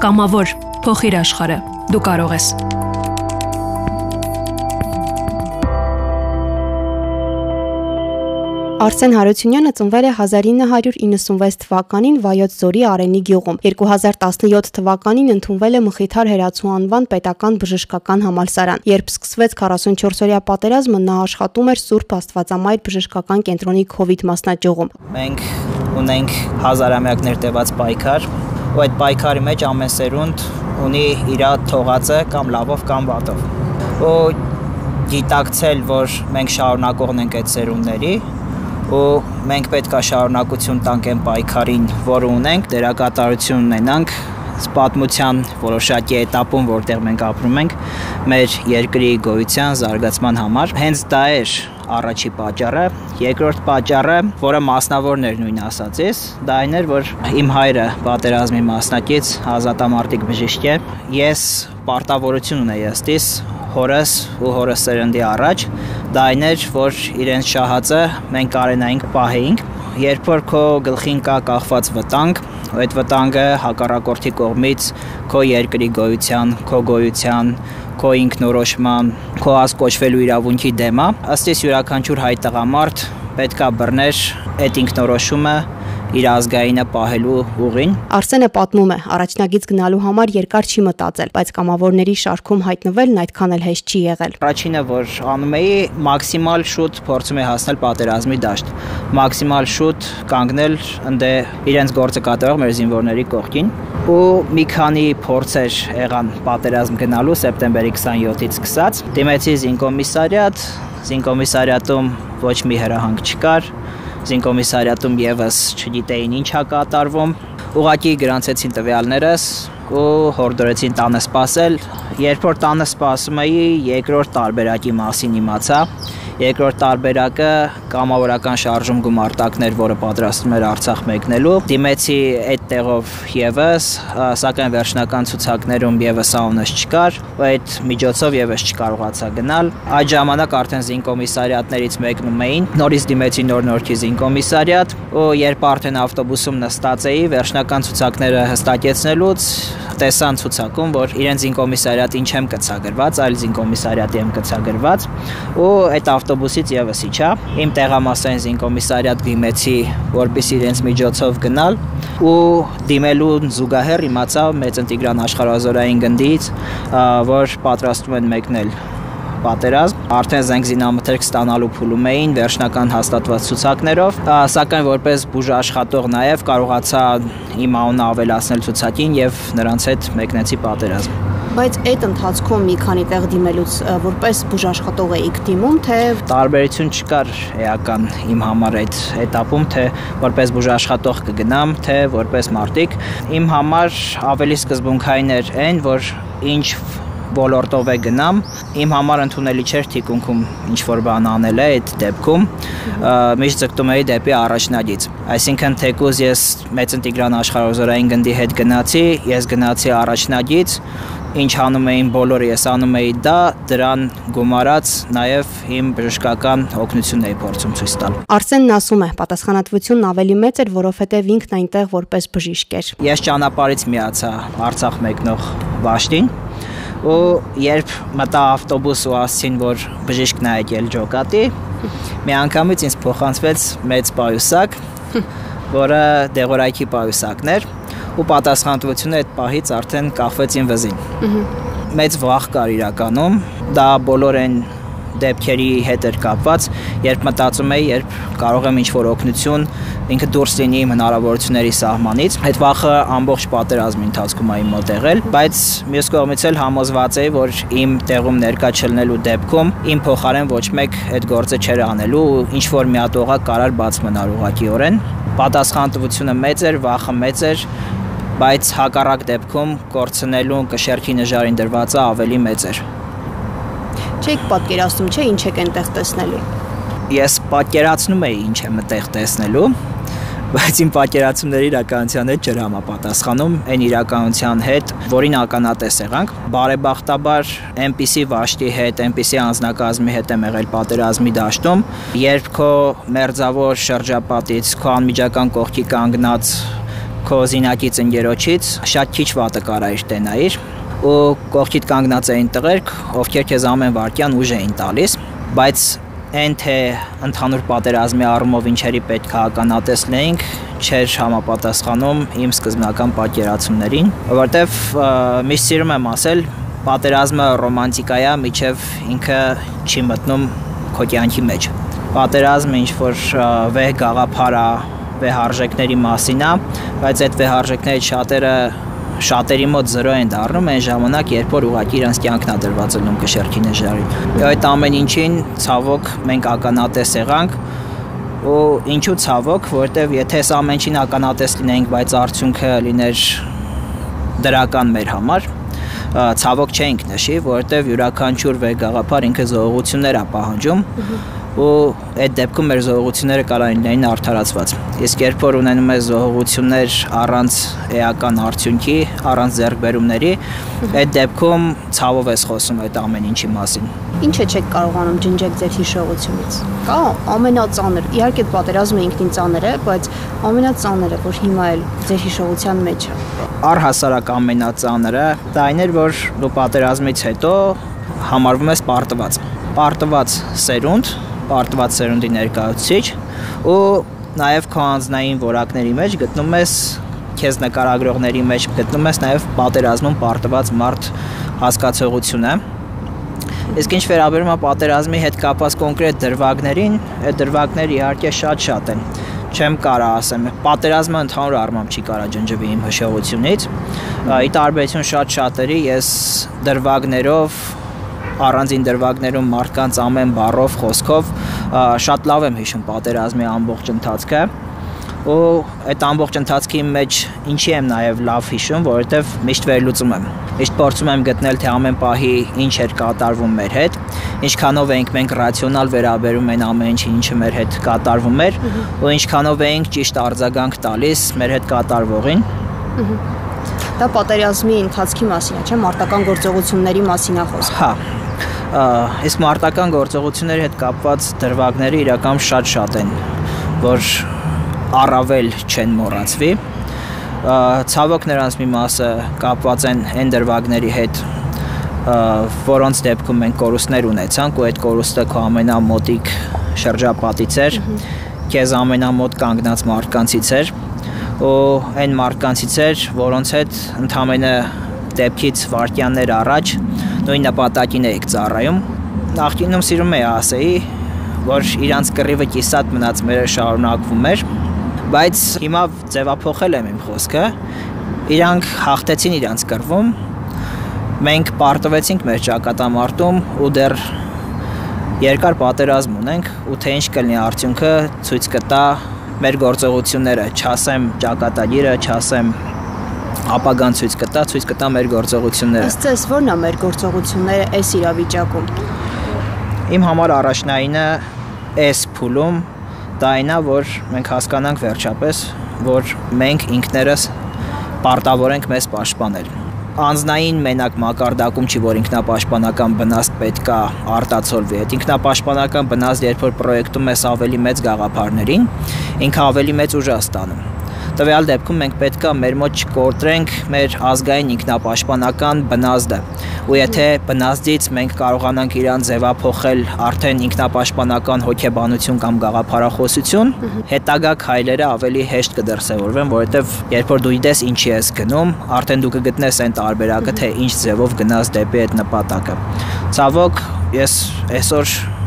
Կամավոր փոխիր աշխարհը։ Դու կարող ես։ Արսեն Հարությունյանը ծնվել է 1996 թվականին Վայոց Ձորի Արենի գյուղում։ 2017 թվականին ընդունվել է Մխիթար Հերացու անվան պետական բժշկական համալսարան։ Երբ սկսվեց 44-օրյա պատերազմը, նա աշխատում էր Սուրբ Աստվածամայր բժշկական կենտրոնի COVID մասնաճյուղում։ Մենք ունենք հազարամյակներ տևած պայքար, ու այդ պայքարի մեջ ամեն սերունդ ունի իր թողածը կամ լավով կամ վատով։ Ու գիտակցել, որ մենք շարունակողն ենք այդ սերունդների, ու մենք պետք է շարունակություն տանք այն պայքարին, որը ունենք, դերակատարություն ունենանք պատմության որոշակի этаպում, որտեղ մենք ապրում ենք, մեր երկրի գոյության զարգացման համար։ Հենց դա էր առաջի պատճառը, երկրորդ պատճառը, որը մասնավորն էր նույն ասացիս, դա այն էր, որ իմ հայրը պատերազմի մասնակից ազատամարտիկ բժիշկ է։ Ես պարտավորություն ունեի ըստիս հորս ու հորս սերնդի առաջ դա այն էր, որ իրենց շահածը մենք կարենայինք պահեինք։ Երբ որ քո գլխին կա կախված վտանգ, այդ վտանգը հակառակորդի կողմից քո երկրի գոյության, քո գոյության, քո ինքնորոշման, քո ասկոչվելու իրավունքի դեմ է, ըստ իս յուրաքանչյուր հայ տղամարդ պետքա բռներ այդ ինքնորոշումը իր ազգայինը պահելու ուղին։ Արսենը պատմում է, առաջնագից գնալու համար երկար չի մտածել, բայց կամավորների շարքում հայտնվելն այդքան էլ հեշտ չի եղել։ Առաջինը, որ անում էի, մաքսիմալ շուտ փորձում էի հասնել պատերազմի դաշտ։ Մաքսիմալ շուտ կանգնել ընդե իրենց գործը կատարող մեր զինվորների կողքին ու մի քանի փորձեր եղան պատերազմ գնալու սեպտեմբերի 27-ից սկսած։ Դիմեցի զինկոմիսարիատ, զինկոմիսարիատում ոչ մի հրահանգ չկար, զինկոմիսարիատում եւս չգիտեին ինչա կատարվում։ Ուղղակի գրանցեցին տվյալներս ու հորդորեցին տանը սպասել։ Երբ որ տանը սպասում էի, երկրորդ տարբերակի մասին իմացա, Երկրորդ տարբերակը կամավորական շարժում գումարտակներ, որը պատրաստում էր Արցախ մեկնելու։ Դիմեցի այդ տեղով եւս, սակայն վերջնական ցուցակներում եւս անունս չկար, ու այդ միջոցով եւս չկարողացա գնալ։ Այդ ժամանակ արդեն զինկոմիսարիատներից մեկնում էին։ Նորից դիմեցի նոր-նորքի զինկոմիսարիատ, ու երբ արդեն ավտոբուսում նստած էի, վերջնական ցուցակները հստակեցնելուց տեսան ցուցակում, որ իրենց զինկոմիսարիատ ինչ եմ կցագրված, այլ զինկոմիսարիատի եմ կցագրված, ու այդ ավտոբուսից եւս իջա։ Իմ տեղամասային զինկոմիսարիատ դիմեցի, որպեսզի իրենց միջոցով գնալ ու դիմելու զուգահեռ իմացա Մեծ Տիգրան աշխարհազորային գնդից, որ պատրաստում են մեկնել պատերազմ, արդեն զենք զինամթերք ստանալու փուլում էին վերջնական հաստատված ցուցակներով, սակայն որպես բուժ աշխատող նաև կարողացա իմ անունը ավելացնել ցուցակին եւ նրանց հետ մեկնեցի պատերազմ Բայց այդ ընթացքում մի քանի տեղ դիմելուց որպես բուժաշխատող էիք դիմում, թե տարբերություն չկար էական իմ համար այդ этаպում, թե որպես բուժաշխատող կգնամ, թե որպես մարտիկ։ Իմ համար ավելի սկզբունքային էր այն, որ ինչ ոլորտով է գնամ, իմ համար ընդունելի չէր թիկունքում ինչ որ բան անել է այդ դեպքում, միշտ ձգտում էի դեպի առաջնագից։ Այսինքն թեկուզ ես մեծ ինտեգրան աշխարհազորային գնդի հետ գնացի, ես գնացի առաջնագից, ինչ անում էին բոլորը, ես անում էի դա, դրան գումարած նաև իմ բժշկական օգնությունն էի փորձում ցույց տալ։ Արսենն ասում է, պատասխանատվությունն ավելի մեծ էր, որովհետև ինքն այնտեղ որպես բժիշկ էր։ Ես ճանապարհից միացա Արցախ մեկնող Վաշտին, ու երբ մտա ավտոբուս ու ասցին, որ բժիշկն է եկել ջոկատի, մի անգամից ինձ փոխանցվեց մեծ պայուսակ, որը դեղորայքի պայուսակն էր ու պատասխանատվությունը այդ պահից արդեն կախվեց ին վզին։ Մեծ վախ կար իրականում, դա բոլոր այն դեպքերի հետ էր կապված, երբ մտածում էի, երբ կարող եմ ինչ-որ օգնություն ինքը դուրս լինի իմ հնարավորությունների սահմանից։ Այդ վախը ամբողջ պատերազմի ընթացքում այն մոտ եղել, բայց մյուս կողմից էլ համոզված էի, որ իմ տեղում ներկա չլնելու դեպքում իմ փոխարեն ոչ մեկ այդ գործը չէր անելու ու ինչ որ մի հատ օղակ կարար բաց մնալ ուղակիորեն։ Պատասխանատվությունը մեծ էր, վախը մեծ էր, բայց հակառակ դեպքում կորցնելու կշերքի նժարին դրվածը ավելի մեծ էր չեք պատկերացնում, չէ, ինչ եք այնտեղ տեսնելու։ Ես պատկերացնում էի ինչ եմ այդտեղ տեսնելու, բայց իմ պատկերացումները իրականության հետ չէր համապատասխանում այն իրականության հետ, որին ականատես եղանք։ Բարեբախտաբար այնպիսի վաշտի հետ, այնպիսի անznակազմի հետ եմ եղել պատերազմի դաշտում, երբ քո մերձավոր շրջապատից, քո անմիջական կողքի կանգնած քո զինակից ընկերոջից շատ քիչ վատը կարայր տենայիր ու կողքիդ կանգնած էին տղերք, ովքեր քեզ ամեն վարքյան ուժ էին տալիս, բայց այն թե ընդհանուր պատերազմի առումով ինչերի պետք է ականատեսնեինք, չէր համապատասխանում իմ սկզբնական պատկերացումներին, որովհետև միշտ սիրում եմ ասել, պատերազմը ռոմանտիկա է, միջև ինքը չի մտնում քո կյանքի մեջ։ Պատերազմը ինչ որ վեհ գաղափար է, վեհարժեքների մասին է, բայց այդ վեհարժեքներից շատերը շատերի մոտ 0 են դառնում այն ժամանակ, երբ որ ուղակի իրանց կյանքն է դրված ելնում կշերքի նժարին։ Այդ ամեն ինչին ցավոք մենք ականատես եղանք ու ինչու ցավոք, որովհետև եթե այս ամեն ինչին ականատես լինեինք, բայց արդյունքը լիներ դրական մեր համար, ցավոք չենք նշի, որովհետև յուրաքանչյուր վեգաղափար ինքը զողողություններ է պահանջում ու այդ դեպքում մեր զողողությունները կարող են արդարացված։ Իսկ երբ որ ունենում ես զողողություններ առանց էական արդյունքի, առանց ձեռքբերումների, այդ դեպքում ցավով ես խոսում այդ ամեն ինչի մասին։ Ինչը չեք կարողանում ջնջեք ձեր հիշողությունից։ Կա ամենածանր, իհարկե պատերազմը ինքնին ծանր է, բայց ամենածանրը, որ հիմա էլ ձեր հիշողության մեջ է։ Առհասարակ ամենածանրը դա այն էր, որ դու պատերազմից հետո համարվում ես պարտված։ Պարտված սերունդ, պարտված սերունդի ներկայացուցիչ ու նաև քո անձնային որակների մեջ գտնում ես քեզ նկարագրողների մեջ գտնում ես նաև պատերազմում պարտված մարդ հասկացողությունը Իսկ ինչ վերաբերում է պատերազմի հետ կապված կոնկրետ դրվագներին, այդ դրվագները իհարկե շատ-շատ են։ Չեմ կարա ասեմ, պատերազմը ընդհանուր առմամբ չի կարա ջնջվի իմ հիշողությունից։ Ի տարբերություն շատ շատերի ես դրվագներով առանձին դրվագներում մարդկանց ամեն բառով, խոսքով շատ լավ եմ հիշում պատերազմի ամբողջ ընթացքը ու այդ ամբողջ ընթացքի մեջ ինչի եմ նաև լավ հիշում, որովհետև միշտ վերլուծում եմ։ Միշտ փորձում եմ գտնել թե ամեն պահի ինչ էր կատարվում մեր հետ, ինչքանով էինք մենք ռացիոնալ վերաբերում այն ամեն ինչին, ինչը մեր հետ կատարվում էր, ու ինչքանով էինք ճիշտ արձագանք տալիս մեր հետ կատարվողին։ Դա պատերազմի ընթացքի մասին է, չէ՞, մարտական գործողությունների մասին է խոսքը։ Հա, իսկ մարտական գործողությունների հետ կապված դրվագները իրական շատ-շատ են, որ առավել չեն մոռացվի։ Ցավոք նրանց մի մասը կապված են այն դրվագների հետ, որոնց դեպքում մենք կորուստներ ունեցանք ու այդ կորուստը քո ամենամոտիկ շրջապատից էր, քեզ ամենամոտ կանգնած մարդկանցից էր ու այն մարդկանցից էր, որոնց հետ ընդամենը դեպքից վարկյաններ առաջ նույն նպատակին էիք ծառայում։ Նախկինում սիրում էի ասեի, որ իրանց կռիվը կիսատ մնաց մերը շարունակվում էր, բայց հիմա ձևափոխել եմ իմ խոսքը։ Իրանք հաղթեցին իրանց կռվում։ Մենք պարտվեցինք մեր ճակատամարտում ու դեռ երկար պատերազմ ունենք ու թե ինչ կլինի արդյունքը ցույց կտա մեր գործողությունները, չասեմ ճակատագիրը, չասեմ ապագան ցույց կտա, ցույց կտա մեր գործողությունները։ Ըստ ձեզ ո՞րն է մեր գործողությունները այս իրավիճակում։ Իմ համար առաջնայինը այս փուլում դա այնա, որ մենք հասկանանք վերջապես, որ մենք ինքներս պարտավոր ենք մեզ պաշտպանել անznային մենակ մակարդակում չի որ ինքնապաշտպանական բնաստ պետքա արտացոլվի։ Այդ ինքնապաշտպանական բնաստ երբ որ պրոյեկտում ես ավելի մեծ գաղափարներին, ինքը ավելի մեծ ուժ է ստանում Տվյալ դեպքում մենք պետքա մեր մոտ չկորտրենք մեր ազգային ինքնապաշտպանական բնազդը։ Ու եթե բնազդից մենք կարողանանք իրան ձևափոխել արդեն ինքնապաշտպանական հոգեբանություն կամ գաղափարախոսություն, հետագա քայլերը ավելի հեշտ կդրսևորվեն, որովհետև երբ որ դու իդես ինչի ես գնում, արդեն դու կգտնես այն տարբերակը, թե ինչ ձևով գնաս դեպի այդ նպատակը։ Ցավոք, ես այսօր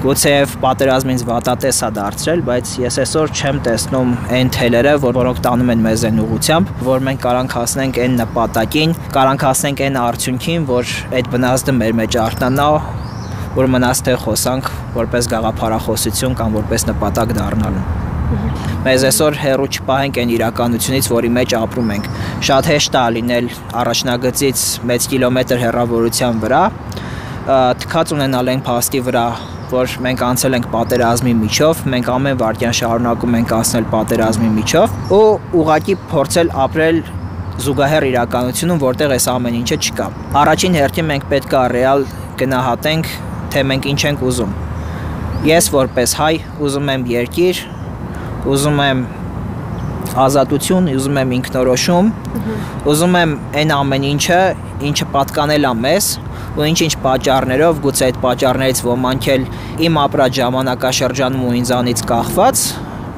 Գուցեև պատերազմը ինձ վատատես է դարձրել, բայց ես այսօր չեմ տեսնում այն թելերը, որ որոնք տանում են մեզ այն ուղությամբ, որ մենք կարանք հասնենք այն նպատակին, կարանք հասնենք այն արդյունքին, որ այդ բնազդը մեր մեջ արտնանա, որ մնաց թե խոսանք որպես գաղափարախոսություն կամ որպես նպատակ դառնալու մեզ այսօր հերո չպահենք այն իրականությունից, որի մեջ ապրում ենք։ Շատ հեշտ է լինել առաջնագծից մեծ կիլոմետր հեռավորության վրա, թքած ունենալ այն փաստի վրա, որ մենք անցել ենք պատերազմի միջով, մենք ամեն վարքյան շարունակում ենք անցնել պատերազմի միջով ու ուղակի փորձել ապրել զուգահեռ իրականությունում, որտեղ այս ամեն ինչը չկա։ Առաջին հերթին մենք պետք է ռեալ գնահատենք, թե մենք ինչ ենք ուզում։ Ես որպես հայ ուզում եմ երկիր, ուզում եմ ազատություն, ուզում եմ ինքնորոշում, ուզում եմ այն ամեն ինչը, ինչը պատկանել է մեզ, ու ինչ-ինչ պատճառներով, գուցե այդ պատճառներից ոմանք էլ իմ ապրած ժամանակաշրջանում ու ինձանից կախված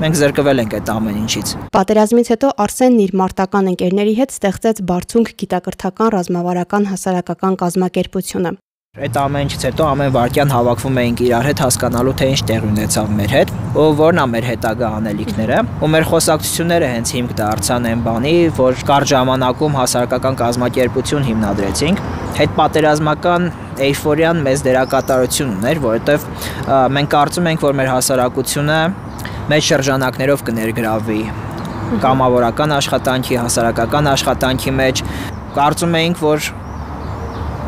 մենք զրկվել ենք այդ ամեն ինչից։ Պատերազմից հետո Արսենն իր մարտական ընկերների հետ ստեղծեց Բարձունք գիտակրթական ռազմավարական հասարակական կազմակերպությունը։ Այդ ամեն ինչից հետո ամեն վարքյան հավաքվում էինք իրար հետ հասկանալու թե ինչ տեղ ունեցավ մեր հետ, ու որն է մեր հետագա անելիքները, ու մեր խոսակցությունները հենց հիմք դարձան այն բանի, որ կար ժամանակում հասարակական կազմակերպություն հիմնադրեցինք։ Այդ պատերազմական էյֆորիան մեծ դերակատարություն ուներ, որովհետև մենք կարծում ենք, որ մեր հասարակությունը մեծ շրջանակներով կներգրավվի կամավորական աշխատանքի, հասարակական աշխատանքի մեջ կարծում էինք, որ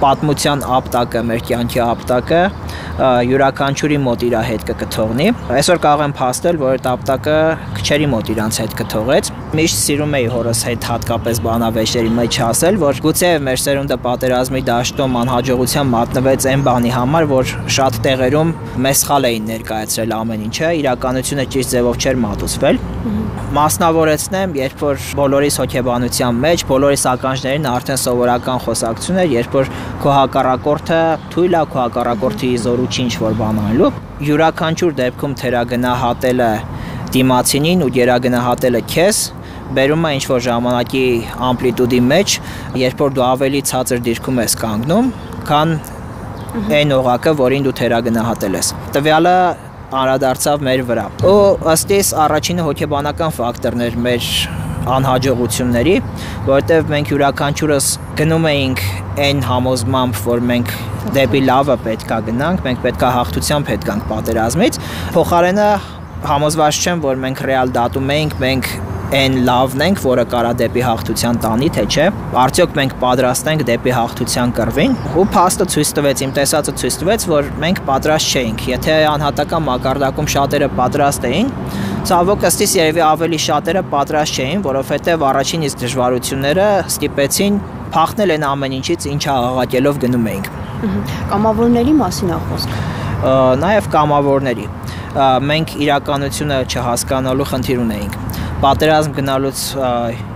պատմության ապտակը, մեր կյանքի ապտակը յուրաքանչյուրի մոտ իր հետ կկթողնի։ Այսօր կարող եմ փաստել, որ այդ ապտակը քչերի մոտ իրանց հետ կթողեց։ Միշտ սիրում էի հորս հետ հատկապես բանավեճերի մեջ ասել, որ գուցե մեր սերունդը պատերազմի դաշտում անհաջողության մատնվեց այն բանի համար, որ շատ տեղերում մեզ սխալ էին ներկայացրել ամեն ինչը, իրականությունը ճիշտ ձևով չէր մատուցվել մասնավորեցնեմ, երբ որ բոլորիս հոգեբանության մեջ, բոլորիս ականջներին արդեն սովորական խոսակցություն էր, երբ որ քո հակառակորդը թույլ է քո հակառակորդի զորու չի ինչ-որ բան անելու, յուրաքանչյուր դեպքում թերագնահատելը դիմացինին ու գերագնահատելը քեզ բերում է ինչ-որ ժամանակի ամպլիտուդի մեջ, երբ որ դու ավելի ցածր դիրքում ես կանգնում, քան այն օղակը, որին դու թերագնահատել ես։ Տվյալը անդրադարձավ մեր վրա։ Ու ըստ իս առաջինը հոգեբանական ֆակտորներ մեր անհաջողությունների, որովհետև մենք յուրաքանչյուրս գնում էինք այն համոզմամբ, որ մենք դեպի լավը պետքա գնանք, մենք պետքա հաղթության հետ գանք պատերազմից։ Փոխարենը համոզված չեմ, որ մենք ռեալ դատում էինք, մենք այն լավն ենք, որը կարա դեպի հաղթության տանի, թե չէ։ Արդյոք մենք պատրաստ ենք դեպի հաղթության կռվին։ Ու փաստը ցույց տվեց, իմ տեսածը ցույց տվեց, որ մենք պատրաստ չէինք։ Եթե անհատական մակարդակում շատերը պատրաստ էին, ցավոք ըստիս երևի ավելի շատերը պատրաստ չէին, որովհետև առաջին իսկ դժվարությունները ստիպեցին փախնել այն ամեն ինչից, ինչը աղաղակելով գնում էինք։ Կամավորների մասին է խոսքը։ Նաև կամավորների մենք իրականությունը չհասկանալու խնդիր ունեինք պատերազմ գնալուց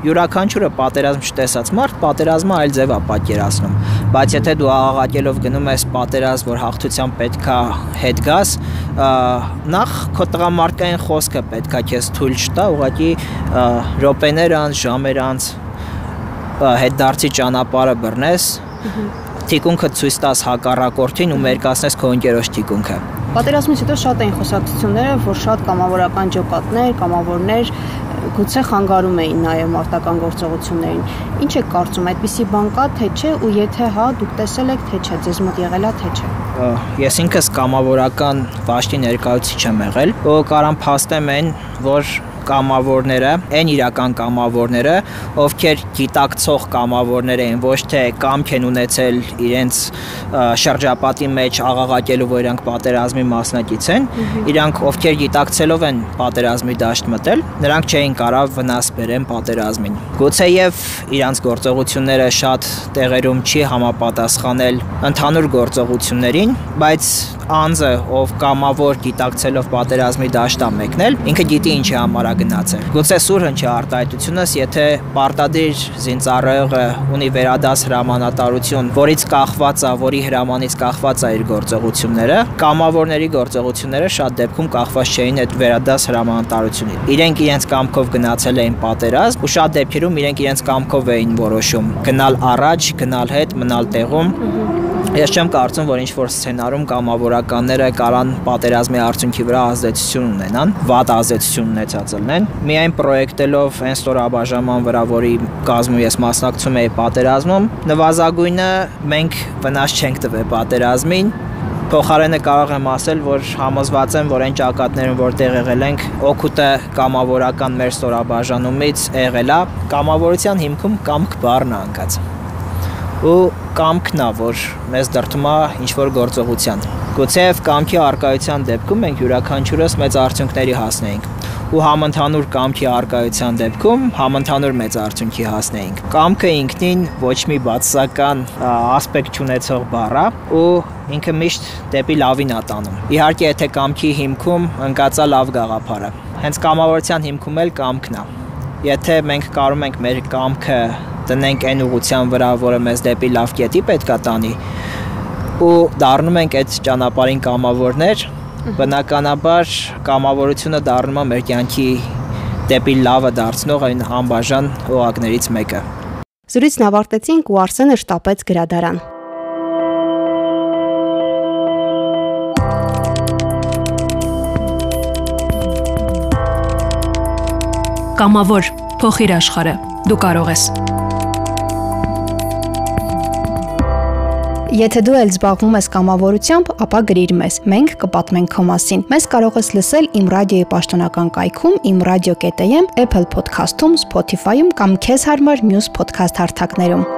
յուրաքանչյուրը պատերազմ չտեսած մարդ պատերազմը այլ ձև է պատկերացնում բայց եթե դու աղաղակելով գնում ես պատերազմ որ հաղթության պետքա հետ գաս նախ քո տղամարդկային խոսքը պետքա քեզ թույլ չտա ուղղակի րոպեներ անց ժամեր անց հետ դարձի ճանապարհը բռնես թիկունքը ցույց տաս հակառակորդին ու մերկացնես քո ընկերոջ թիկունքը Պատերազմից հետո շատ էին խոսակցությունները, որ շատ կամավորական ջոկատներ, կամավորներ գուցե խանգարում էին նաև մարտական գործողություններին։ Ինչ է կարծում, այդպիսի բան կա, թե չէ, ու եթե հա, դուք տեսել եք, թե չէ, ձեզ մոտ եղել է, թե չէ։ Ես ինքս կամավորական վաշտի ներկայացուցիչ եմ եղել, ու կարամ փաստեմ այն, որ կամավորները, այն իրական կամավորները, ովքեր գիտակցող կամավորներ են, ոչ թե կամք են ունեցել իրենց շրջապատի մեջ աղաղակելու, որ իրանք պատերազմի մասնակից են, իրանք ովքեր գիտակցելով են պատերազմի դաշտ մտել, նրանք չէին կարող վնաս բերեն պատերազմին։ Գուցեև իրանք գործողությունները շատ տեղերում չի համապատասխանել ընդհանուր գործողություններին, բայց անձը, ով կամավոր գիտակցելով պատերազմի դաշտա մեկնել, ինքը գիտի ինչի համար է գնացել։ Գուցե սուր հնչի արտահայտությունս, եթե պարտադիր զինծառայողը ունի վերադաս հրամանատարություն, որից կախված է, որի հրամանից կախված է իր գործողությունները, կամավորների գործողությունները շատ դեպքում կախված չէին այդ վերադաս հրամանատարությունից։ Իրենք իրենց կամքով գնացել էին պատերազմ ու շատ դեպքերում իրենք իրենց կամքով էին որոշում գնալ առաջ, գնալ հետ, մնալ տեղում Ես չեմ կարծում, որ ինչ որ սցենարում կամավորականները կարան պատերազմի արդյունքի վրա ազդեցություն ունենան, վատ ազդեցություն ունեցած լինեն։ Միայն պրոյեկտելով այն ստորաբաժանման վրա, որի կազմում ես մասնակցում էի պատերազմում, նվազագույնը մենք վնաս չենք տվել պատերազմին, Փոխարենը կարող եմ ասել, որ համոզված եմ, որ այն ճակատներում, որտեղ եղել ենք, օգուտը կամավորական մեր ստորաբաժանումից եղել է, կամավորության հիմքում կամք բառն անկած ու կամքն է, որ մեզ դրթում է ինչ որ գործողության։ Գուցեև կամքի արկայության դեպքում մենք յուրաքանչյուրս մեծ արդյունքների հասնեինք ու համընդհանուր կամքի արկայության դեպքում համընդհանուր մեծ արդյունքի հասնեինք։ Կամքը ինքնին ոչ մի բացասական ասպեկտ ունեցող բառ է ու ինքը միշտ դեպի լավին է տանում։ Իհարկե, եթե կամքի հիմքում ընկածա լավ գաղափարը։ Հենց կամավորության հիմքում էլ կամքն է եթե մենք կարում ենք մեր կամքը տնենք այն ուղղության վրա, որը մեզ դեպի լավ կետի պետքա տանի, ու դառնում ենք այդ ճանապարհին կամավորներ, բնականաբար կամավորությունը դառնում է մեր կյանքի դեպի լավը դարձնող այն անբաժան օղակներից մեկը։ Զրույցն ավարտեցինք ու Արսենը շտապեց գրադարան։ Կամավոր փոխիր աշխարհը։ Դու կարող ես։ Եթե դու էլ զբաղվում ես կամավորությամբ, ապա գրիր մեզ։ Մենք կպատմենք քո մասին։ Մեզ կարող ես լսել Իմ ռադիոյի պաշտոնական կայքում, imradio.am, Apple Podcast-ում, Spotify-ում կամ քեզ հարմար մյուս podcast հարթակներում։